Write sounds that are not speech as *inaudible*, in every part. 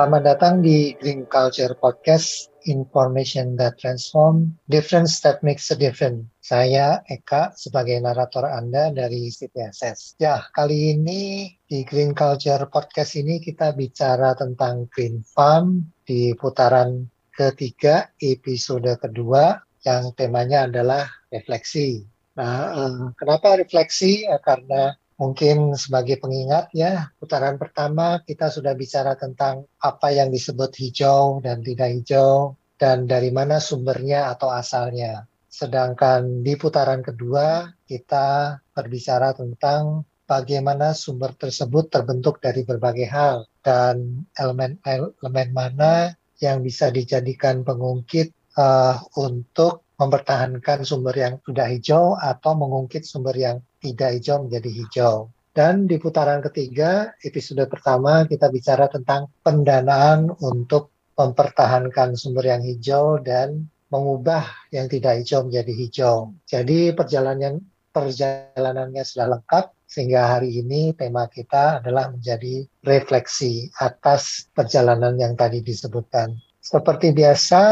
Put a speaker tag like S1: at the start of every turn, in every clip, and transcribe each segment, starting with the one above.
S1: Selamat datang di Green Culture Podcast, Information that Transform, Difference that Makes a Difference. Saya Eka sebagai narator Anda dari CPSS. Ya, kali ini di Green Culture Podcast ini kita bicara tentang Green Farm di putaran ketiga, episode kedua, yang temanya adalah refleksi. Nah, eh, kenapa refleksi? Ya, karena Mungkin sebagai pengingat ya, putaran pertama kita sudah bicara tentang apa yang disebut hijau dan tidak hijau, dan dari mana sumbernya atau asalnya. Sedangkan di putaran kedua kita berbicara tentang bagaimana sumber tersebut terbentuk dari berbagai hal dan elemen-elemen mana yang bisa dijadikan pengungkit uh, untuk mempertahankan sumber yang sudah hijau atau mengungkit sumber yang tidak hijau menjadi hijau. Dan di putaran ketiga, episode pertama kita bicara tentang pendanaan untuk mempertahankan sumber yang hijau dan mengubah yang tidak hijau menjadi hijau. Jadi perjalanan perjalanannya sudah lengkap sehingga hari ini tema kita adalah menjadi refleksi atas perjalanan yang tadi disebutkan. Seperti biasa,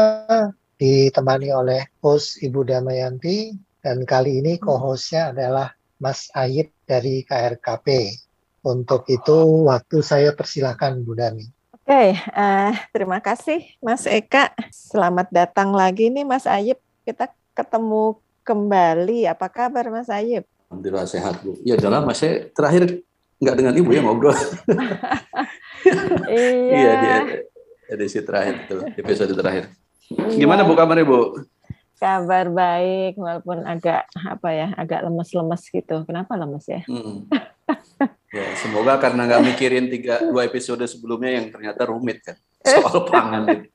S1: ditemani oleh host Ibu Damayanti dan kali ini co-hostnya adalah Mas Ayib dari KRKP. Untuk itu waktu saya persilahkan Bu Dami.
S2: Oke, uh, terima kasih Mas Eka. Selamat datang lagi nih Mas Ayib. Kita ketemu kembali. Apa kabar Mas Ayib?
S3: Alhamdulillah sehat Bu. Ya dalam Mas saya terakhir nggak dengan Ibu ya ngobrol. *laughs*
S2: iya. iya
S3: di edisi terakhir itu, episode terakhir. Gimana Bu kabarnya Bu?
S2: Kabar baik walaupun agak apa ya, agak lemes-lemes gitu. Kenapa lemes ya? Hmm.
S3: ya semoga karena nggak mikirin tiga dua episode sebelumnya yang ternyata rumit kan soal *laughs* pangan itu.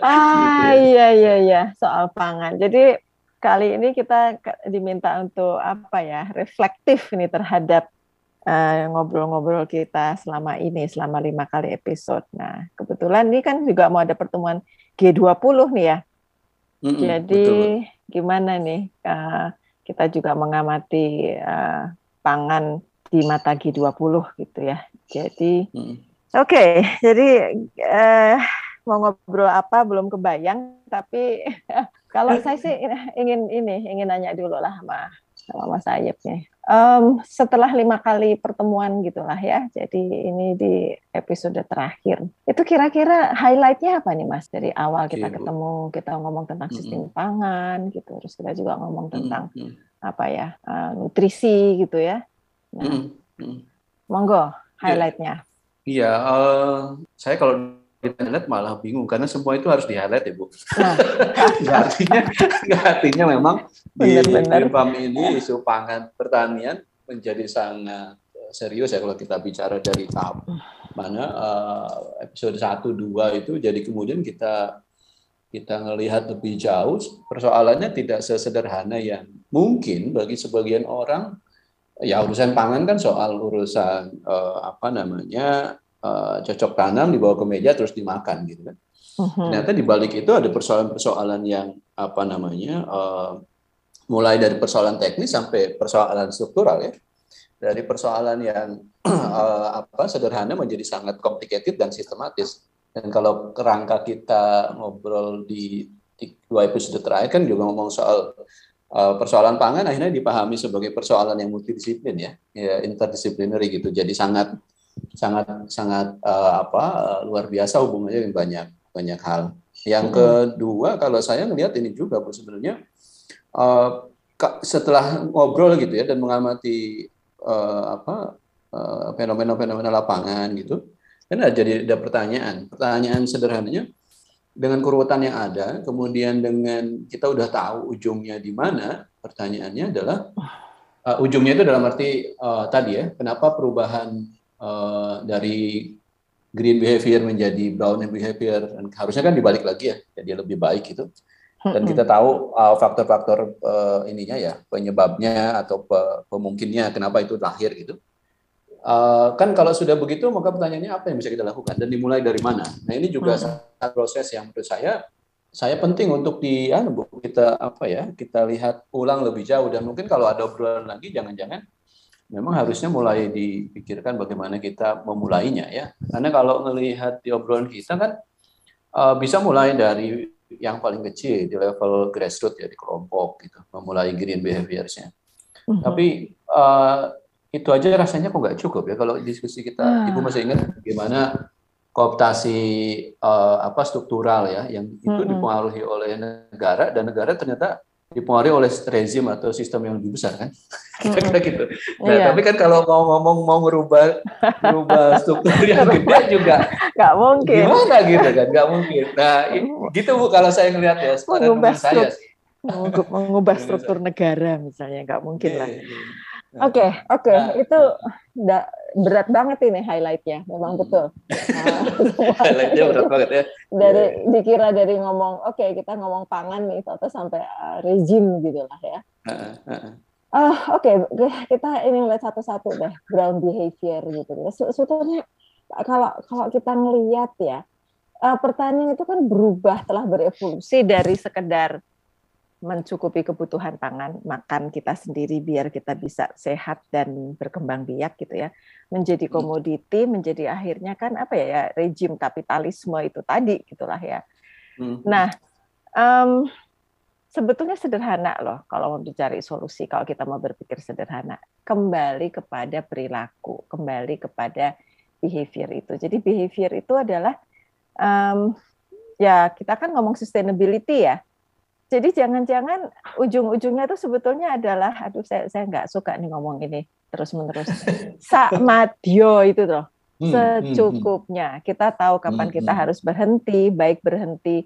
S2: ah gitu ya. iya iya iya soal pangan. Jadi kali ini kita diminta untuk apa ya reflektif ini terhadap eh, ngobrol-ngobrol uh, kita selama ini selama lima kali episode. Nah kebetulan ini kan juga mau ada pertemuan G20 nih ya. Mm -hmm, Jadi betul. gimana nih uh, kita juga mengamati uh, pangan di mata G20 gitu ya. Jadi mm oke, okay, jadi uh, mau ngobrol apa belum kebayang tapi *laughs* kalau saya sih ingin ini ingin nanya dulu lah sama sama Mas Ayep nih. Um, setelah lima kali pertemuan gitulah ya, jadi ini di episode terakhir. Itu kira-kira highlightnya apa nih Mas? Dari awal kita okay, ketemu, kita ngomong tentang sistem mm -hmm. pangan gitu, terus kita juga ngomong tentang mm -hmm. apa ya uh, nutrisi gitu ya. Nah, mm -hmm. monggo highlightnya.
S3: Iya, yeah, uh, saya kalau kita lihat malah bingung karena semua itu harus di highlight ya bu. Nah. *laughs* artinya artinya memang benar, di ini isu pangan pertanian menjadi sangat eh, serius ya kalau kita bicara dari tahap mana uh, episode 1 2 itu jadi kemudian kita kita ngelihat lebih jauh persoalannya tidak sesederhana yang mungkin bagi sebagian orang ya urusan pangan kan soal urusan uh, apa namanya uh, cocok tanam dibawa ke meja terus dimakan gitu kan. Uh-huh. Ternyata di balik itu ada persoalan-persoalan yang apa namanya uh, mulai dari persoalan teknis sampai persoalan struktural ya. Dari persoalan yang uh, *clears throat* apa sederhana menjadi sangat complicated dan sistematis. Dan kalau kerangka kita ngobrol di, di dua episode terakhir kan juga ngomong soal uh, persoalan pangan akhirnya dipahami sebagai persoalan yang multidisiplin ya, ya interdisciplinary gitu. Jadi sangat sangat sangat uh, apa uh, luar biasa hubungannya dengan banyak banyak hal. Yang hmm. kedua kalau saya melihat ini juga Bu sebenarnya uh, setelah ngobrol gitu ya dan mengamati uh, apa fenomena-fenomena uh, lapangan gitu, kan ada jadi ada pertanyaan. Pertanyaan sederhananya dengan keruwetan yang ada, kemudian dengan kita udah tahu ujungnya di mana, pertanyaannya adalah uh, ujungnya itu dalam arti uh, tadi ya, kenapa perubahan uh, dari green behavior menjadi brown behavior dan harusnya kan dibalik lagi ya jadi lebih baik itu dan kita tahu uh, faktor-faktor uh, ininya ya penyebabnya atau pe pemungkinnya kenapa itu lahir gitu. Uh, kan kalau sudah begitu maka pertanyaannya apa yang bisa kita lakukan dan dimulai dari mana? Nah ini juga hmm. proses yang menurut saya saya penting untuk di anu kita apa ya kita lihat ulang lebih jauh dan mungkin kalau ada obrolan lagi jangan-jangan memang harusnya mulai dipikirkan bagaimana kita memulainya ya. Karena kalau melihat di obrolan kita kan uh, bisa mulai dari yang paling kecil di level grassroots ya di kelompok gitu, memulai green behaviorsnya. Mm-hmm. Tapi uh, itu aja rasanya kok nggak cukup ya kalau diskusi kita, ah. ibu masih ingat gimana kooptasi uh, apa struktural ya yang itu mm-hmm. dipengaruhi oleh negara dan negara ternyata dipengaruhi oleh rezim atau sistem yang lebih besar kan kira-kira *laughs* gitu. Nah iya. tapi kan kalau mau ngomong mau merubah merubah *laughs* struktur yang gede juga
S2: nggak mungkin.
S3: Gimana gitu kan nggak mungkin. Nah gitu bu kalau saya ngelihat ya
S2: mengubah saya sih. Mengubah struktur negara misalnya nggak mungkin lah. Iya, iya. Nah, oke, okay, oke, okay. nah, itu da, berat banget ini highlightnya, memang hmm. betul. Nah, *laughs* highlightnya berat banget ya. Dari yeah. dikira dari ngomong, oke okay, kita ngomong pangan nih, atau sampai uh, rezim gitu lah ya. Uh, uh, uh. Uh, oke, okay. kita ini lihat satu-satu deh ground behavior gitu. Sebetulnya kalau kalau kita ngelihat ya, uh, pertanian itu kan berubah telah berevolusi dari sekedar mencukupi kebutuhan pangan makan kita sendiri biar kita bisa sehat dan berkembang biak gitu ya. Menjadi hmm. komoditi menjadi akhirnya kan apa ya, ya rejim kapitalisme itu tadi gitulah ya. Hmm. nah um, sebetulnya sederhana loh kalau mau dicari solusi kalau kita mau berpikir sederhana. Kembali kepada perilaku kembali kepada behavior itu. Jadi behavior itu adalah um, ya kita kan ngomong sustainability ya jadi jangan-jangan ujung-ujungnya itu sebetulnya adalah, aduh saya saya nggak suka nih ngomong ini terus menerus. *laughs* Sakmadio itu loh, hmm, hmm, hmm. secukupnya. Kita tahu kapan kita harus berhenti, baik berhenti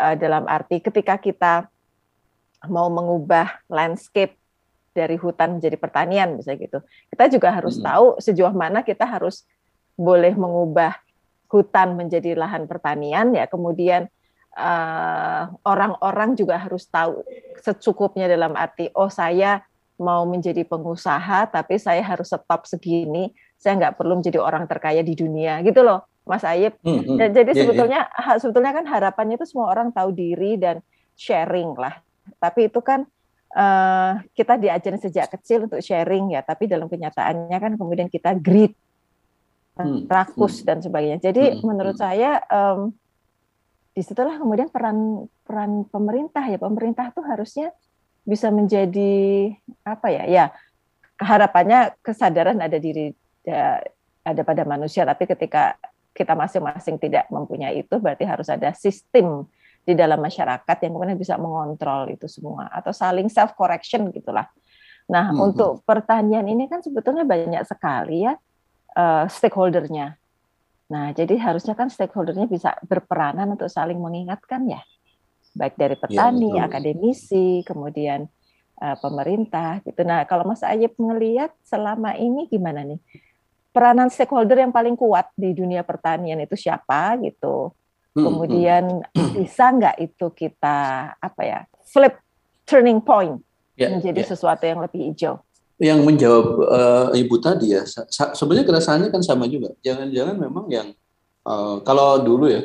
S2: uh, dalam arti ketika kita mau mengubah landscape dari hutan menjadi pertanian, bisa gitu. Kita juga harus tahu sejauh mana kita harus boleh mengubah hutan menjadi lahan pertanian, ya kemudian orang-orang uh, juga harus tahu secukupnya dalam arti oh saya mau menjadi pengusaha tapi saya harus stop segini saya nggak perlu menjadi orang terkaya di dunia gitu loh Mas Ayib hmm, hmm. dan jadi yeah, sebetulnya yeah. sebetulnya kan harapannya itu semua orang tahu diri dan sharing lah tapi itu kan uh, kita diajarin sejak kecil untuk sharing ya tapi dalam kenyataannya kan kemudian kita greed hmm, rakus hmm. dan sebagainya jadi hmm, menurut hmm. saya um, di situlah kemudian peran peran pemerintah ya. Pemerintah tuh harusnya bisa menjadi apa ya ya harapannya kesadaran ada diri ya, ada pada manusia. Tapi ketika kita masing-masing tidak mempunyai itu berarti harus ada sistem di dalam masyarakat yang kemudian bisa mengontrol itu semua atau saling self correction gitulah. Nah hmm. untuk pertanian ini kan sebetulnya banyak sekali ya uh, stakeholdernya Nah, jadi harusnya kan stakeholdernya bisa berperanan untuk saling mengingatkan ya, baik dari iya, petani, ya, akademisi, kemudian uh, pemerintah gitu. Nah, kalau Mas Ayib melihat selama ini gimana nih? Peranan stakeholder yang paling kuat di dunia pertanian itu siapa gitu? Hmm, kemudian hmm. bisa nggak itu kita apa ya flip turning point yeah, menjadi yeah. sesuatu yang lebih hijau?
S3: Yang menjawab uh, ibu tadi ya sebenarnya keresahannya kan sama juga. Jangan-jangan memang yang uh, kalau dulu ya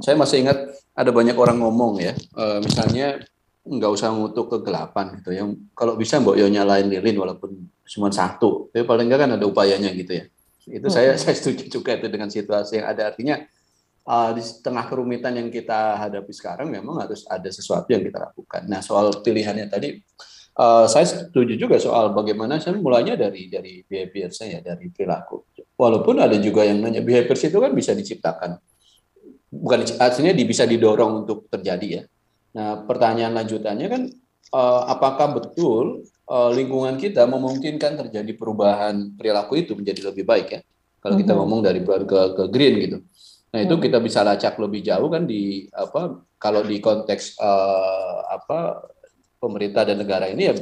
S3: saya masih ingat ada banyak orang ngomong ya uh, misalnya nggak usah ngutuk kegelapan gitu yang kalau bisa mbok yo nyalain lilin walaupun cuma satu tapi paling nggak kan ada upayanya gitu ya. Itu hmm. saya saya setuju juga itu dengan situasi yang ada. Artinya uh, di tengah kerumitan yang kita hadapi sekarang memang harus ada sesuatu yang kita lakukan. Nah soal pilihannya tadi Uh, saya setuju juga soal bagaimana saya mulainya dari dari behavior saya dari perilaku. Walaupun ada juga yang nanya behavior itu kan bisa diciptakan, bukan artinya bisa didorong untuk terjadi ya. Nah pertanyaan lanjutannya kan uh, apakah betul uh, lingkungan kita memungkinkan terjadi perubahan perilaku itu menjadi lebih baik ya? Kalau kita mhm. ngomong dari brown ke, ke green gitu. Nah itu mhm. kita bisa lacak lebih jauh kan di apa kalau di konteks uh, apa pemerintah dan negara ini ya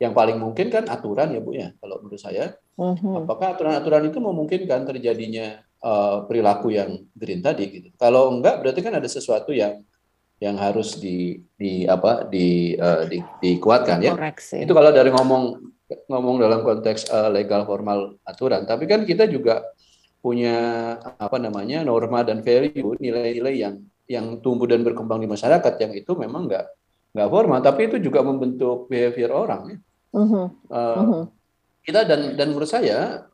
S3: yang paling mungkin kan aturan ya Bu ya kalau menurut saya uh-huh. apakah aturan-aturan itu memungkinkan terjadinya uh, perilaku yang green tadi gitu kalau enggak berarti kan ada sesuatu yang yang harus di di apa di uh, di dikuatkan ya Koreksi. itu kalau dari ngomong ngomong dalam konteks uh, legal formal aturan tapi kan kita juga punya apa namanya norma dan value nilai-nilai yang yang tumbuh dan berkembang di masyarakat yang itu memang enggak nggak formal, tapi itu juga membentuk behavior orang. Ya. Uh-huh. Uh, uh-huh. kita dan dan menurut saya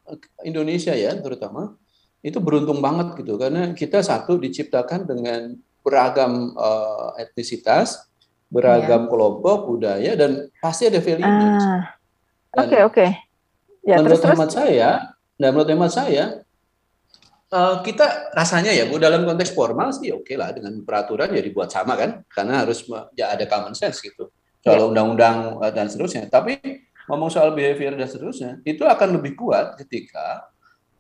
S3: Indonesia ya terutama itu beruntung banget gitu karena kita satu diciptakan dengan beragam uh, etnisitas, beragam yeah. kelompok budaya dan pasti ada value.
S2: Oke ah. oke. Okay, okay.
S3: Ya, menurut terus, hemat terus. saya, dan menurut hemat saya uh, kita rasanya ya, bu dalam konteks formal sih oke okay lah dengan peraturan ya dibuat sama kan, karena harus ya ada common sense gitu. Soal ya. undang-undang yeah. dan seterusnya. Tapi ngomong soal behavior dan seterusnya, itu akan lebih kuat ketika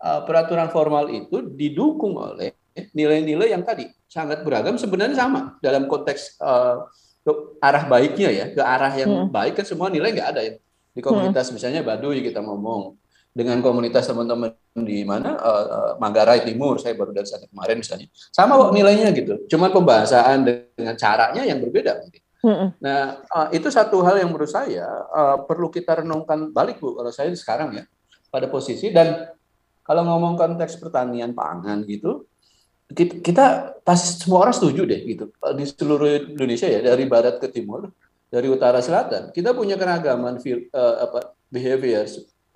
S3: uh, peraturan formal itu didukung oleh nilai-nilai yang tadi sangat beragam sebenarnya sama dalam konteks uh, ke arah baiknya ya ke arah yang hmm. baik kan semua nilai nggak ada ya di komunitas hmm. misalnya Baduy kita ngomong dengan komunitas teman-teman di mana uh, uh, Manggarai Timur saya baru dari sana kemarin misalnya. Sama kok nilainya gitu. Cuma pembahasan dengan caranya yang berbeda mungkin. Nah, uh, itu satu hal yang menurut saya uh, perlu kita renungkan balik Bu kalau saya sekarang ya pada posisi dan kalau ngomong konteks pertanian pangan gitu kita, kita pasti semua orang setuju deh gitu di seluruh Indonesia ya dari barat ke timur dari utara selatan kita punya keragaman uh, apa behavior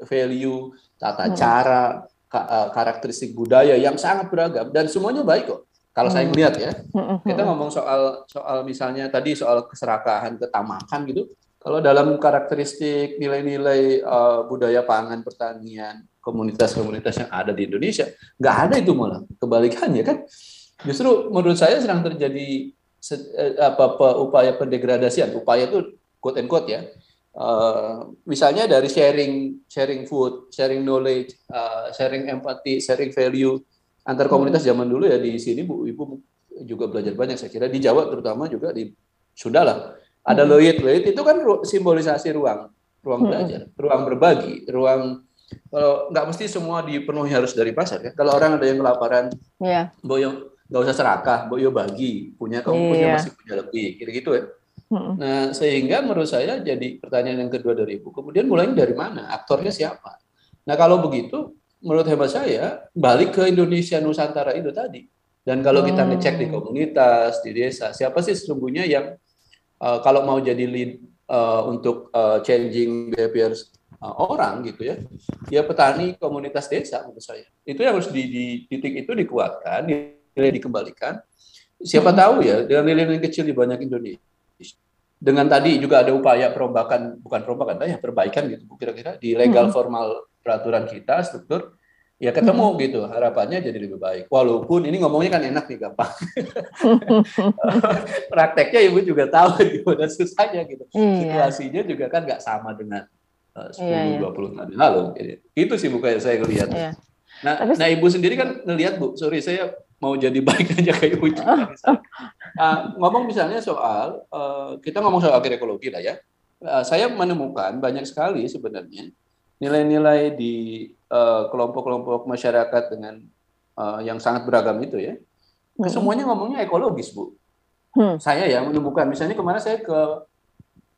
S3: value tata hmm. cara karakteristik budaya yang sangat beragam dan semuanya baik kok kalau hmm. saya melihat ya, hmm, kita ngomong soal soal misalnya tadi soal keserakahan, ketamakan gitu. Kalau dalam karakteristik nilai-nilai uh, budaya pangan, pertanian, komunitas-komunitas yang ada di Indonesia, nggak ada itu malah kebalikannya kan. Justru menurut saya sedang terjadi eh, apa, apa upaya pendegradasian, upaya itu quote and quote ya. Uh, misalnya dari sharing sharing food, sharing knowledge, uh, sharing empathy, sharing value antar komunitas zaman dulu ya di sini Bu Ibu juga belajar banyak saya kira di Jawa terutama juga di Sunda lah. Ada loyit loyit itu kan simbolisasi ruang ruang belajar, ruang berbagi, ruang kalau nggak mesti semua dipenuhi harus dari pasar ya. Kalau orang ada yang kelaparan, yeah. boyo nggak usah serakah, boyo bagi, punya kamu yeah. punya masih punya lebih, kira gitu ya. Nah sehingga menurut saya jadi pertanyaan yang kedua dari ibu. Kemudian mulainya dari mana? Aktornya siapa? Nah kalau begitu menurut hemat saya balik ke Indonesia Nusantara itu tadi. Dan kalau kita hmm. ngecek di komunitas, di desa, siapa sih sesungguhnya yang uh, kalau mau jadi lead uh, untuk uh, changing behavior uh, orang gitu ya, ya petani komunitas desa menurut saya. Itu yang harus di, di titik itu dikuatkan, nilai dikembalikan. Siapa hmm. tahu ya dengan nilai-nilai kecil di banyak Indonesia. Dengan tadi juga ada upaya perombakan, bukan perombakan, ya perbaikan gitu kira-kira di legal hmm. formal peraturan kita struktur ya ketemu hmm. gitu harapannya jadi lebih baik walaupun ini ngomongnya kan enak nih gampang *laughs* prakteknya ibu juga tahu *laughs* gimana susahnya gitu iya. situasinya juga kan nggak sama dengan uh, 10 iya, iya. 20 tahun lalu gitu. itu sih bukannya saya ngelihat iya. nah Tapi, nah ibu sendiri kan ngelihat bu sorry saya mau jadi *laughs* baik aja kayak ibu nah, ngomong misalnya soal uh, kita ngomong soal agroekologi lah ya uh, saya menemukan banyak sekali sebenarnya nilai-nilai di uh, kelompok-kelompok masyarakat dengan uh, yang sangat beragam itu ya, hmm. semuanya ngomongnya ekologis bu. Hmm. Saya ya menemukan, misalnya kemarin saya ke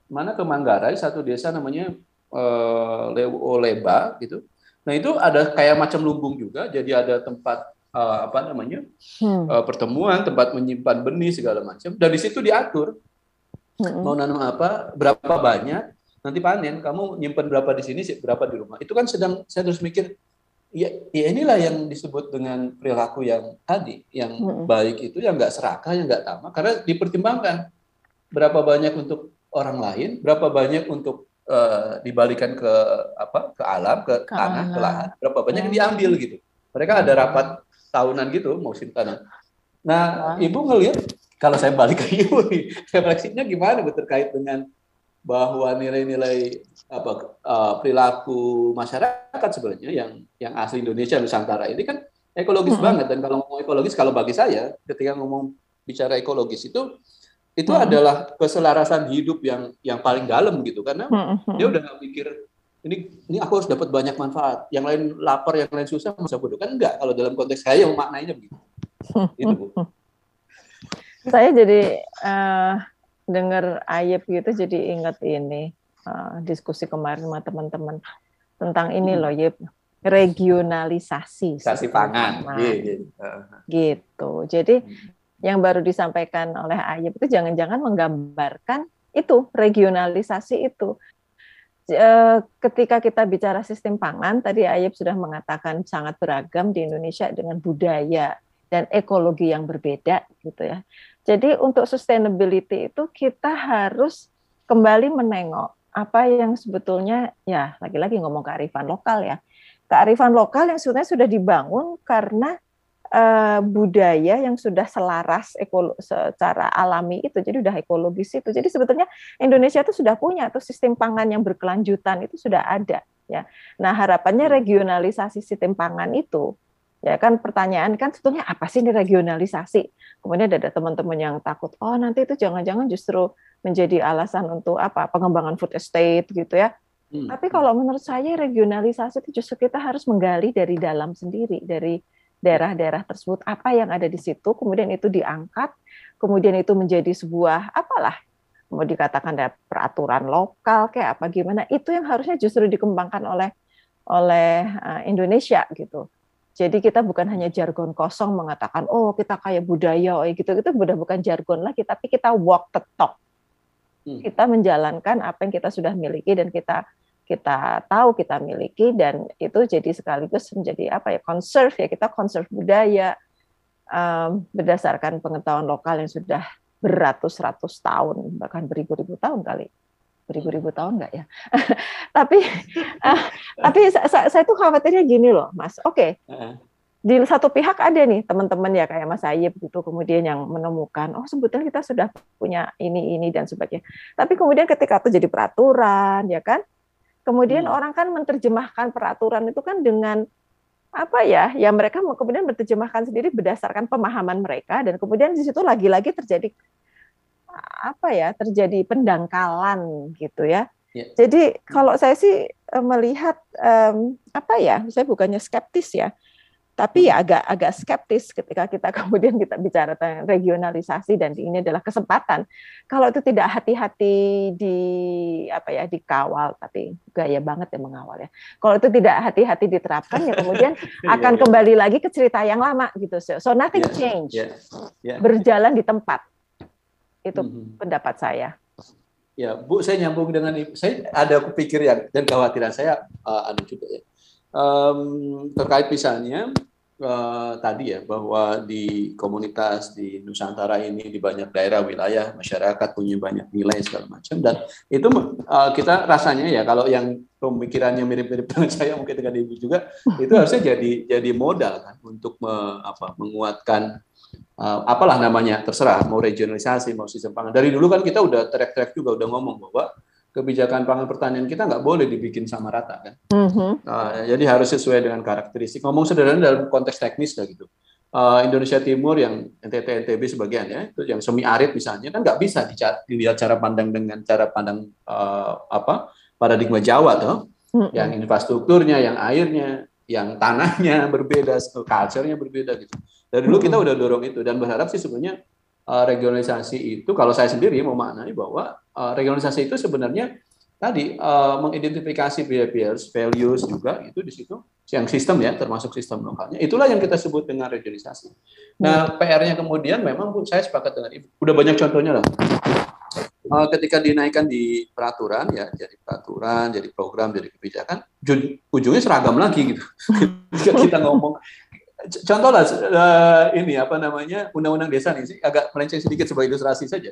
S3: mana ke Manggarai, satu desa namanya uh, Leba gitu. Nah itu ada kayak macam lumbung juga, jadi ada tempat uh, apa namanya hmm. uh, pertemuan, tempat menyimpan benih segala macam. Dan di situ diatur hmm. mau nanam apa, berapa banyak, nanti panen kamu nyimpen berapa di sini berapa di rumah itu kan sedang saya terus mikir ya, ya inilah yang disebut dengan perilaku yang tadi yang hmm. baik itu yang nggak serakah yang nggak tamak karena dipertimbangkan berapa banyak untuk orang lain berapa banyak untuk uh, dibalikan ke apa ke alam ke, ke tanah ke lahan berapa banyak yang diambil gitu mereka ada rapat tahunan gitu musim tanam nah ibu ngelihat kalau saya balik ke ibu refleksinya gimana bu terkait dengan bahwa nilai-nilai apa uh, perilaku masyarakat sebenarnya yang yang asli Indonesia Nusantara ini kan ekologis hmm. banget dan kalau ngomong ekologis kalau bagi saya ketika ngomong bicara ekologis itu itu hmm. adalah keselarasan hidup yang yang paling dalam gitu karena hmm. dia udah nggak mikir ini ini aku harus dapat banyak manfaat yang lain lapar yang lain susah masa bodoh kan enggak kalau dalam konteks saya maknanya begitu *laughs* itu bu
S2: saya jadi uh, dengar Ayep gitu jadi ingat ini uh, diskusi kemarin sama teman-teman tentang ini hmm. loh Yep regionalisasi
S3: Sasi pangan, pangan. Yeah, yeah.
S2: Uh. gitu jadi hmm. yang baru disampaikan oleh Ayep itu jangan-jangan menggambarkan itu regionalisasi itu ketika kita bicara sistem pangan, tadi Ayub sudah mengatakan sangat beragam di Indonesia dengan budaya dan ekologi yang berbeda gitu ya. Jadi untuk sustainability itu kita harus kembali menengok apa yang sebetulnya ya lagi-lagi ngomong kearifan lokal ya. Kearifan lokal yang sebenarnya sudah dibangun karena uh, budaya yang sudah selaras ekolo secara alami itu, jadi udah ekologis itu. Jadi sebetulnya Indonesia itu sudah punya tuh sistem pangan yang berkelanjutan itu sudah ada ya. Nah harapannya regionalisasi sistem pangan itu ya kan pertanyaan kan sebetulnya apa sih ini regionalisasi? Kemudian ada teman-teman yang takut, oh nanti itu jangan-jangan justru menjadi alasan untuk apa pengembangan food estate gitu ya. Hmm. Tapi kalau menurut saya regionalisasi itu justru kita harus menggali dari dalam sendiri, dari daerah-daerah tersebut apa yang ada di situ, kemudian itu diangkat, kemudian itu menjadi sebuah apalah mau dikatakan ada peraturan lokal kayak apa gimana itu yang harusnya justru dikembangkan oleh oleh eh, Indonesia gitu. Jadi kita bukan hanya jargon kosong mengatakan oh kita kayak budaya oh gitu itu sudah bukan jargon lagi tapi kita walk the talk. Hmm. Kita menjalankan apa yang kita sudah miliki dan kita kita tahu kita miliki dan itu jadi sekaligus menjadi apa ya conserve ya kita conserve budaya um, berdasarkan pengetahuan lokal yang sudah beratus-ratus tahun bahkan beribu-ribu tahun kali. Beribu-ribu tahun enggak ya? *laughs* Tapi uh, tapi saya, saya tuh khawatirnya gini loh mas. Oke okay. di satu pihak ada nih teman-teman ya kayak Mas Ayib gitu kemudian yang menemukan oh sebetulnya kita sudah punya ini ini dan sebagainya. Tapi kemudian ketika itu jadi peraturan ya kan Kemudian hmm. orang kan menerjemahkan peraturan itu kan dengan apa ya? Ya mereka kemudian menerjemahkan sendiri berdasarkan pemahaman mereka dan kemudian di situ lagi-lagi terjadi apa ya? Terjadi pendangkalan gitu ya. Yeah. Jadi kalau saya sih eh, melihat um, apa ya? Saya bukannya skeptis ya, tapi ya agak agak skeptis ketika kita *laughs* kemudian kita bicara tentang regionalisasi dan ini adalah kesempatan. Kalau itu tidak hati-hati di apa ya dikawal tapi gaya banget ya mengawal ya. Kalau itu tidak hati-hati diterapkan ya kemudian *laughs* iya, akan iya. kembali lagi ke cerita yang lama gitu so nothing yeah, change yeah, yeah. berjalan di tempat. Itu mm -hmm. pendapat saya.
S3: Ya Bu saya nyambung dengan saya ada pikir yang dan kekhawatiran saya uh, ada juga ya um, terkait misalnya uh, tadi ya bahwa di komunitas di Nusantara ini di banyak daerah wilayah masyarakat punya banyak nilai segala macam dan itu uh, kita rasanya ya kalau yang pemikirannya mirip-mirip *laughs* dengan saya mungkin dengan ibu juga itu harusnya jadi jadi modal kan untuk me, apa, menguatkan uh, apalah namanya terserah mau regionalisasi mau sistem pangan. Dari dulu kan kita udah track-track juga udah ngomong bahwa kebijakan pangan pertanian kita nggak boleh dibikin sama rata kan. Mm-hmm. Uh, jadi harus sesuai dengan karakteristik. Ngomong sederhana dalam konteks teknis lah gitu. Uh, Indonesia Timur yang NTT NTB sebagian ya itu yang semi arid misalnya kan nggak bisa dilihat cara pandang dengan cara pandang uh, apa paradigma Jawa tuh. Mm-hmm. Yang infrastrukturnya, yang airnya, yang tanahnya *laughs* berbeda, culture-nya berbeda gitu. Dari dulu kita udah dorong itu dan berharap sih sebenarnya uh, regionalisasi itu kalau saya sendiri memaknai bahwa uh, regionalisasi itu sebenarnya tadi uh, mengidentifikasi behaviors, values juga itu di situ yang sistem ya termasuk sistem lokalnya itulah yang kita sebut dengan regionalisasi. Nah hmm. PR-nya kemudian memang pun saya sepakat dengan ibu. Udah banyak contohnya lah. Uh, ketika dinaikkan di peraturan ya jadi peraturan jadi program jadi kebijakan ujungnya seragam lagi gitu *laughs* ketika kita ngomong contoh lah uh, ini apa namanya undang-undang desa nih sih agak melenceng sedikit sebagai ilustrasi saja.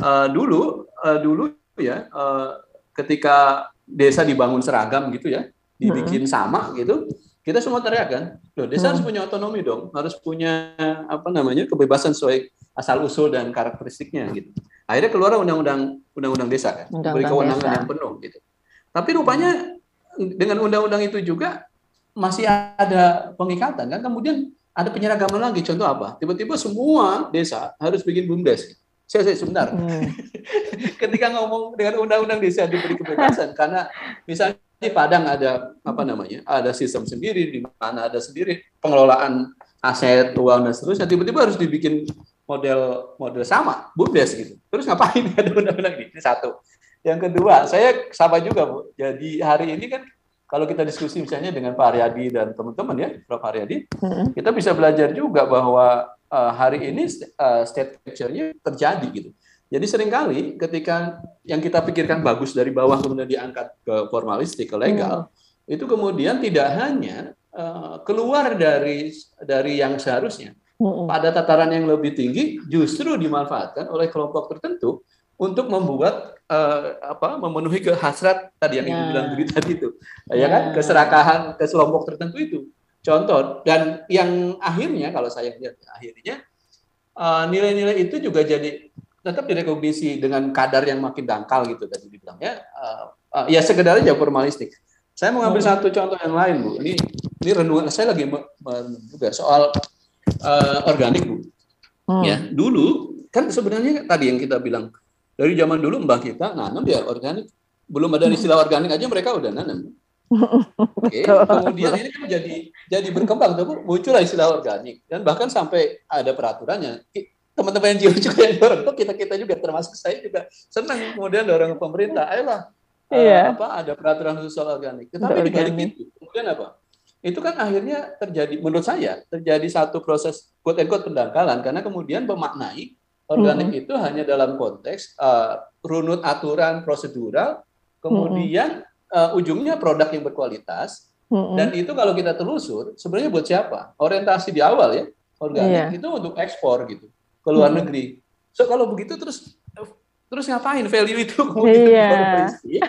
S3: Uh, *laughs* dulu uh, dulu ya uh, ketika desa dibangun seragam gitu ya, dibikin sama gitu, kita semua teriak kan, loh desa harus punya otonomi dong, harus punya apa namanya kebebasan sesuai asal usul dan karakteristiknya gitu. Akhirnya keluar undang-undang undang-undang desa kan, beri kewenangan yang penuh gitu. Tapi rupanya dengan undang-undang itu juga masih ada pengikatan kan kemudian ada penyeragaman lagi. Contoh apa? Tiba-tiba semua desa harus bikin bumdes. Saya saya sebentar. Hmm. *laughs* ketika ngomong dengan undang-undang desa diberi kebebasan karena misalnya di Padang ada apa namanya ada sistem sendiri di mana ada sendiri pengelolaan aset uang dan seterusnya tiba-tiba harus dibikin model model sama bumdes gitu. Terus ngapain *laughs* ada undang-undang ini? Satu. Yang kedua saya sama juga bu. Jadi hari ini kan kalau kita diskusi misalnya dengan Pak Aryadi dan teman-teman ya, Prof. Aryadi, hmm. kita bisa belajar juga bahwa uh, hari ini uh, state capture-nya terjadi gitu. Jadi sering kali ketika yang kita pikirkan bagus dari bawah kemudian diangkat ke formalistik, ke legal, hmm. itu kemudian tidak hanya uh, keluar dari dari yang seharusnya. Hmm. Pada tataran yang lebih tinggi justru dimanfaatkan oleh kelompok tertentu untuk membuat uh, apa memenuhi kehasrat tadi yang ibu ya. bilang tadi itu, ya, ya kan keserakahan ke kelompok tertentu itu. Contoh dan yang akhirnya kalau saya lihat akhirnya uh, nilai-nilai itu juga jadi tetap direkognisi dengan kadar yang makin dangkal gitu tadi dibilang ya. Uh, uh, ya sekedar aja formalistik. Saya mau ngambil hmm. satu contoh yang lain bu. Ini ini renungan saya lagi juga soal uh, organik bu. Hmm. Ya dulu kan sebenarnya tadi yang kita bilang dari zaman dulu mbah kita nanam ya organik. Belum ada istilah organik aja mereka udah nanam. Oke, okay. kemudian ini kan jadi jadi berkembang tuh muncullah istilah organik dan bahkan sampai ada peraturannya teman-teman NGO juga yang dorong kok kita kita juga termasuk saya juga senang kemudian dorong pemerintah ayolah iya. uh, apa ada peraturan khusus soal organik tetapi di balik itu kemudian apa itu kan akhirnya terjadi menurut saya terjadi satu proses quote unquote pendangkalan karena kemudian memaknai organik mm-hmm. itu hanya dalam konteks uh, runut aturan prosedural kemudian mm-hmm. uh, ujungnya produk yang berkualitas mm-hmm. dan itu kalau kita telusur sebenarnya buat siapa orientasi di awal ya organik yeah. itu untuk ekspor gitu ke luar hmm. negeri. So kalau begitu terus terus ngapain value itu *laughs* kemudian iya.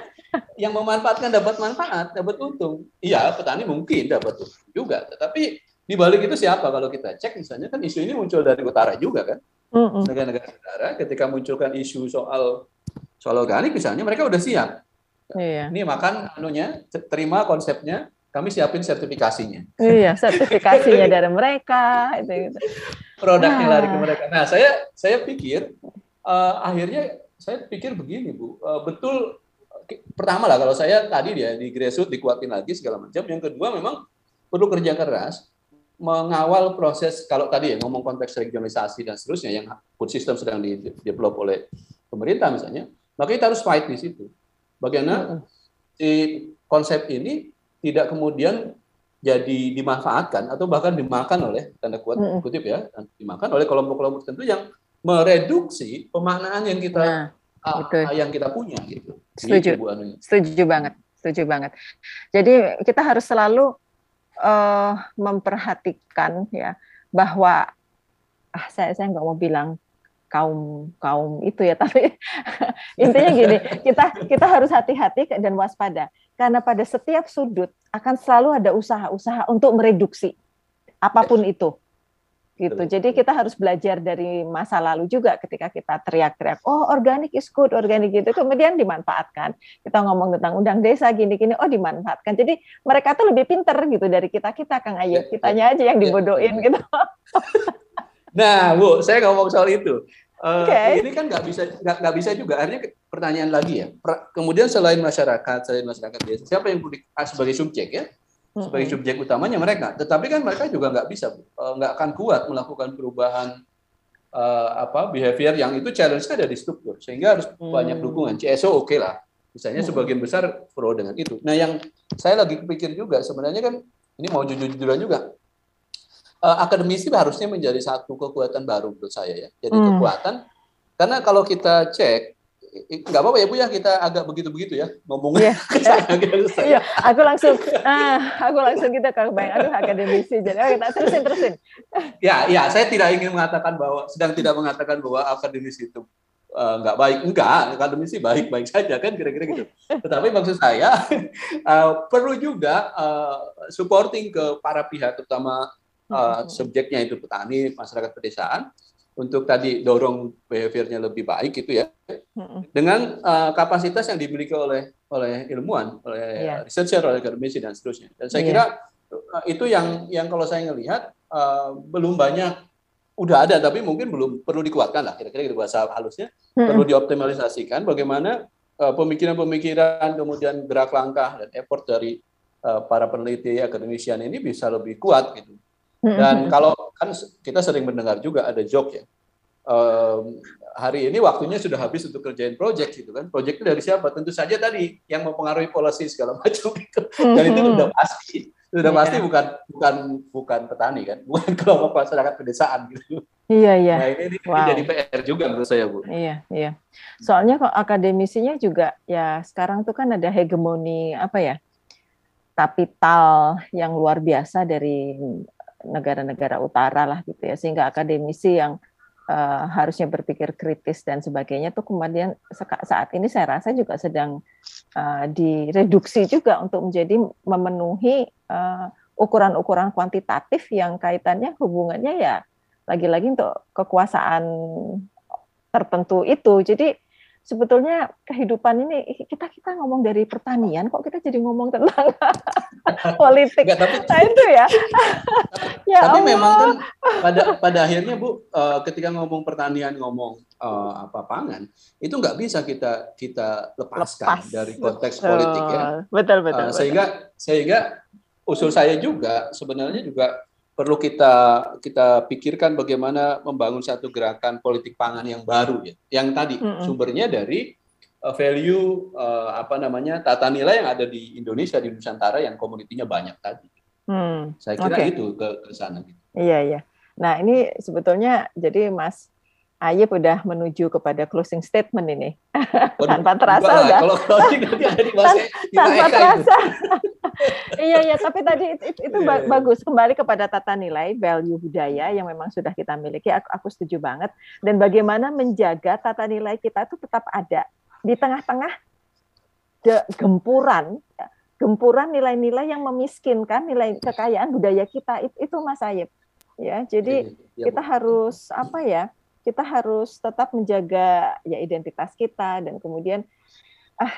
S3: yang memanfaatkan dapat manfaat, dapat untung. Iya, petani mungkin dapat untung juga, tetapi di balik itu siapa kalau kita cek misalnya kan isu ini muncul dari utara juga kan. Negara-negara utara ketika munculkan isu soal soal organik misalnya mereka udah siap. Iya. Ini makan anunya terima konsepnya kami siapin sertifikasinya.
S2: Iya, *laughs* sertifikasinya dari mereka itu gitu.
S3: Produknya nah. lari ke mereka. Nah, saya saya pikir uh, akhirnya saya pikir begini, Bu. Uh, betul pertama lah kalau saya tadi dia di grassroots dikuatin lagi segala macam. Yang kedua memang perlu kerja keras mengawal proses kalau tadi ya ngomong konteks regionalisasi dan seterusnya yang food system sedang di develop oleh pemerintah misalnya, maka kita harus fight di situ. Bagaimana si konsep ini tidak kemudian jadi dimanfaatkan atau bahkan dimakan oleh tanda kutip ya dimakan oleh kelompok-kelompok tertentu yang mereduksi pemaknaan yang kita nah, uh, yang kita punya gitu.
S2: Setuju. Gitu, Setuju banget. Setuju banget. Jadi kita harus selalu uh, memperhatikan ya bahwa ah saya saya nggak mau bilang kaum kaum itu ya *laughs* tapi intinya gini kita kita harus hati-hati dan waspada. Karena pada setiap sudut akan selalu ada usaha-usaha untuk mereduksi apa pun itu gitu jadi kita harus belajar dari masa lalu juga ketika kita teriak-teriak oh organik is good organik gitu kemudian dimanfaatkan kita ngomong tentang undang desa gini-gini oh dimanfaatkan jadi mereka tuh lebih pinter gitu dari kita kita kang Ayub ya, kitanya ya. aja yang ya, dibodohin gitu *laughs*
S3: Nah, Bu, saya ngomong soal itu. Uh, okay. Ini kan nggak bisa nggak bisa juga. Artinya pertanyaan lagi ya. Kemudian selain masyarakat, selain masyarakat desa, siapa yang ah, sebagai subjek ya? Sebagai subjek utamanya mereka. Tetapi kan mereka juga nggak bisa, uh, nggak akan kuat melakukan perubahan uh, apa behavior yang itu challenge-nya ada di struktur, sehingga harus hmm. banyak dukungan. CSO oke okay lah. Misalnya sebagian besar pro dengan itu. Nah, yang saya lagi pikir juga sebenarnya kan ini mau jujur-jujuran juga uh, akademisi harusnya menjadi satu kekuatan baru menurut saya ya. Jadi hmm. kekuatan karena kalau kita cek nggak apa-apa ya Bu ya kita agak begitu-begitu ya ngomongnya.
S2: Iya, *laughs* *laughs* iya. aku langsung ah, aku langsung kita kalau bayang aduh akademisi jadi oh, kita terusin terusin. *laughs*
S3: Ya, ya, saya tidak ingin mengatakan bahwa sedang tidak mengatakan bahwa akademisi itu uh, nggak baik. Enggak, akademisi baik-baik saja kan kira-kira gitu. Tetapi maksud saya uh, perlu juga uh, supporting ke para pihak terutama uh, subjeknya itu petani, masyarakat pedesaan untuk tadi dorong behaviornya lebih baik itu ya dengan uh, kapasitas yang dimiliki oleh oleh ilmuwan, oleh yeah. researcher, oleh akademisi dan seterusnya. Dan saya yeah. kira uh, itu yang yang kalau saya melihat uh, belum banyak udah ada tapi mungkin belum perlu dikuatkan lah kira-kira gitu bahasa halusnya hmm. perlu dioptimalisasikan bagaimana pemikiran-pemikiran kemudian gerak langkah dan effort dari uh, para peneliti akademisian ini bisa lebih kuat gitu dan kalau kan kita sering mendengar juga ada joke ya. Um, hari ini waktunya sudah habis untuk kerjain project gitu kan. Project itu dari siapa? Tentu saja tadi yang mempengaruhi polisi segala *laughs* macam itu. Dan itu sudah pasti. Sudah pasti iya. bukan bukan bukan petani kan, *laughs* bukan kelompok masyarakat pedesaan gitu.
S2: Iya iya.
S3: Nah ini, ini wow. jadi PR juga menurut saya bu.
S2: Iya iya. Soalnya kok akademisinya juga ya sekarang tuh kan ada hegemoni apa ya kapital yang luar biasa dari negara-negara utara lah gitu ya. Sehingga akademisi yang uh, harusnya berpikir kritis dan sebagainya tuh kemudian saat ini saya rasa juga sedang uh, direduksi juga untuk menjadi memenuhi uh, ukuran-ukuran kuantitatif yang kaitannya hubungannya ya lagi-lagi untuk kekuasaan tertentu itu. Jadi sebetulnya kehidupan ini kita kita ngomong dari pertanian kok kita jadi ngomong tentang *laughs* politik. Enggak, tapi, nah itu ya. *laughs*
S3: ya tapi Allah. memang kan pada pada akhirnya Bu uh, ketika ngomong pertanian ngomong uh, apa pangan itu nggak bisa kita kita lepaskan Lepas. dari konteks betul. politik ya.
S2: Betul betul. Uh,
S3: sehingga
S2: betul.
S3: sehingga usul saya juga sebenarnya juga perlu kita kita pikirkan bagaimana membangun satu gerakan politik pangan yang baru ya. Yang tadi mm -hmm. sumbernya dari uh, value uh, apa namanya tata nilai yang ada di Indonesia di Nusantara yang komunitinya banyak tadi. Hmm. Saya kira okay. itu ke, ke sana. Gitu.
S2: Iya iya. Nah ini sebetulnya jadi Mas Ayep udah menuju kepada closing statement ini. Waduh, *laughs* tanpa terasa udah. Kalau closing nanti ada di tanpa terasa. *laughs* iya iya, tapi tadi itu, itu yeah. Iya. bagus kembali kepada tata nilai value budaya yang memang sudah kita miliki. Aku, aku setuju banget. Dan bagaimana menjaga tata nilai kita itu tetap ada di tengah-tengah gempuran ya, gempuran nilai-nilai yang memiskinkan nilai kekayaan budaya kita itu, itu Mas Ayep. Ya, jadi ya, kita harus apa ya? Kita harus tetap menjaga ya identitas kita dan kemudian ah,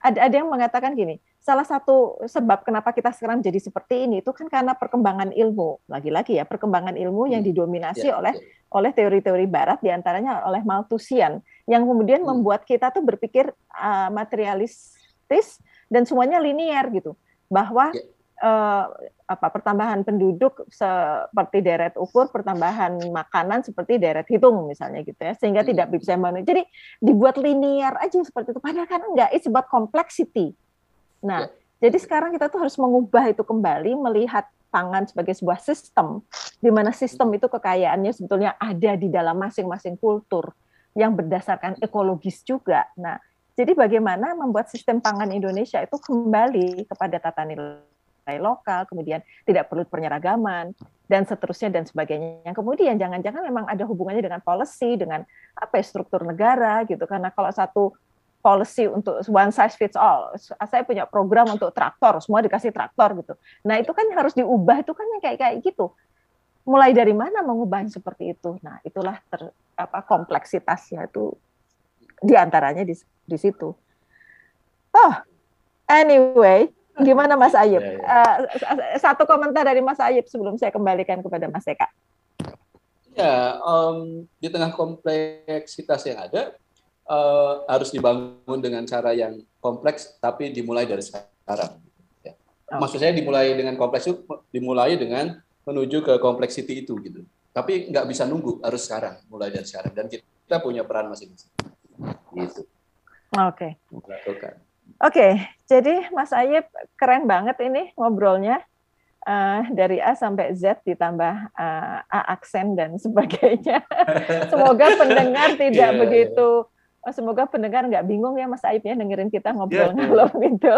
S2: ada ada yang mengatakan gini salah satu sebab kenapa kita sekarang jadi seperti ini itu kan karena perkembangan ilmu lagi-lagi ya perkembangan ilmu yang hmm. didominasi ya, oleh ya. oleh teori-teori Barat di antaranya oleh Malthusian yang kemudian hmm. membuat kita tuh berpikir uh, materialistis dan semuanya linier gitu bahwa ya uh, apa pertambahan penduduk seperti deret ukur, pertambahan makanan seperti deret hitung misalnya gitu ya, sehingga hmm. tidak bisa memenuhi. Jadi dibuat linear aja seperti itu. Padahal kan enggak, it's about complexity. Nah, ya. jadi sekarang kita tuh harus mengubah itu kembali, melihat pangan sebagai sebuah sistem, di mana sistem itu kekayaannya sebetulnya ada di dalam masing-masing kultur yang berdasarkan ekologis juga. Nah, jadi bagaimana membuat sistem pangan Indonesia itu kembali kepada tata nilai lokal, kemudian tidak perlu penyeragaman dan seterusnya dan sebagainya. Yang kemudian jangan-jangan memang ada hubungannya dengan policy, dengan apa ya, struktur negara gitu. Karena kalau satu policy untuk one size fits all, saya punya program untuk traktor, semua dikasih traktor gitu. Nah itu kan harus diubah, itu kan yang kayak kayak gitu. Mulai dari mana mengubah seperti itu? Nah itulah ter, apa kompleksitasnya itu di antaranya di, di situ. Oh, anyway, Gimana Mas Ayub? Ya, ya. Uh, satu komentar dari Mas Ayub sebelum saya kembalikan kepada Mas Eka.
S3: Ya, um, di tengah kompleksitas yang ada, uh, harus dibangun dengan cara yang kompleks, tapi dimulai dari sekarang. Ya. Okay. Maksud saya dimulai dengan kompleks itu dimulai dengan menuju ke kompleksiti itu gitu. Tapi nggak bisa nunggu, harus sekarang, mulai dari sekarang. Dan kita punya peran masing-masing. Gitu.
S2: Oke. Okay. Oke, jadi Mas Ayib keren banget ini ngobrolnya uh, dari A sampai Z ditambah uh, A aksen dan *laughs* sebagainya. semoga *laughs* pendengar tidak yeah, begitu, yeah. semoga pendengar nggak bingung ya Mas Ayib ya dengerin kita ngobrol yeah, ngalor gitu.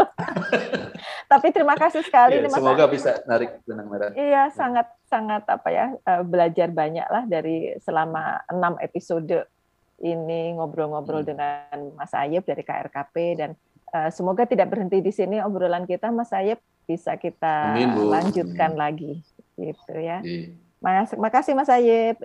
S2: Tapi terima kasih sekali
S3: yeah, nih Mas. Semoga bisa narik benang merah.
S2: Iya, sangat sangat apa ya uh, belajar banyak lah dari selama enam episode ini ngobrol-ngobrol hmm. dengan Mas Ayib dari KRKP dan semoga tidak berhenti di sini obrolan kita, Mas Ayep bisa kita Amin, lanjutkan Amin. lagi, gitu ya. Mas, makasih Mas Ayep.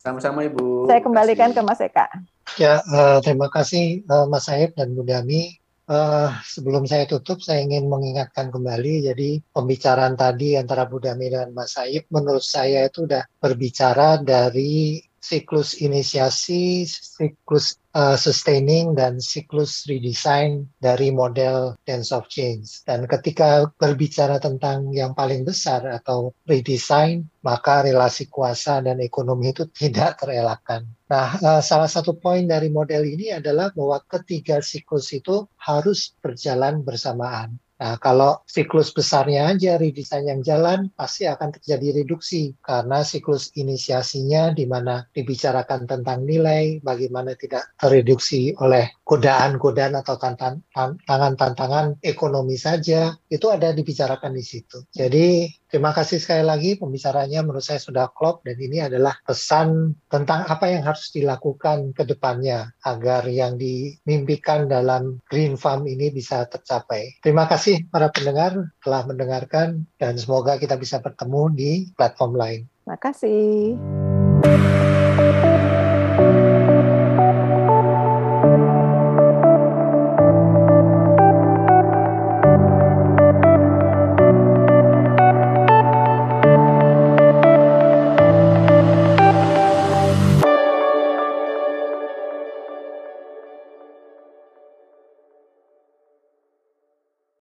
S3: Sama-sama Ibu.
S2: Saya kembalikan ke Mas Eka.
S1: Ya, uh, terima kasih uh, Mas Ayep dan Bu Dami. Uh, sebelum saya tutup, saya ingin mengingatkan kembali, jadi pembicaraan tadi antara Bu Dami dan Mas Ayep, menurut saya itu sudah berbicara dari siklus inisiasi, siklus uh, sustaining dan siklus redesign dari model dance of change. Dan ketika berbicara tentang yang paling besar atau redesign, maka relasi kuasa dan ekonomi itu *laughs* tidak terelakkan. Nah, uh, salah satu poin dari model ini adalah bahwa ketiga siklus itu harus berjalan bersamaan. Nah, kalau siklus besarnya aja redesign yang jalan, pasti akan terjadi reduksi karena siklus inisiasinya di mana dibicarakan tentang nilai, bagaimana tidak tereduksi oleh godaan-godaan atau tantangan-tantangan ekonomi saja, itu ada dibicarakan di situ. Jadi Terima kasih sekali lagi pembicaranya menurut saya sudah klop dan ini adalah pesan tentang apa yang harus dilakukan ke depannya agar yang dimimpikan dalam Green Farm ini bisa tercapai. Terima kasih para pendengar telah mendengarkan dan semoga kita bisa bertemu di platform lain.
S2: Terima kasih.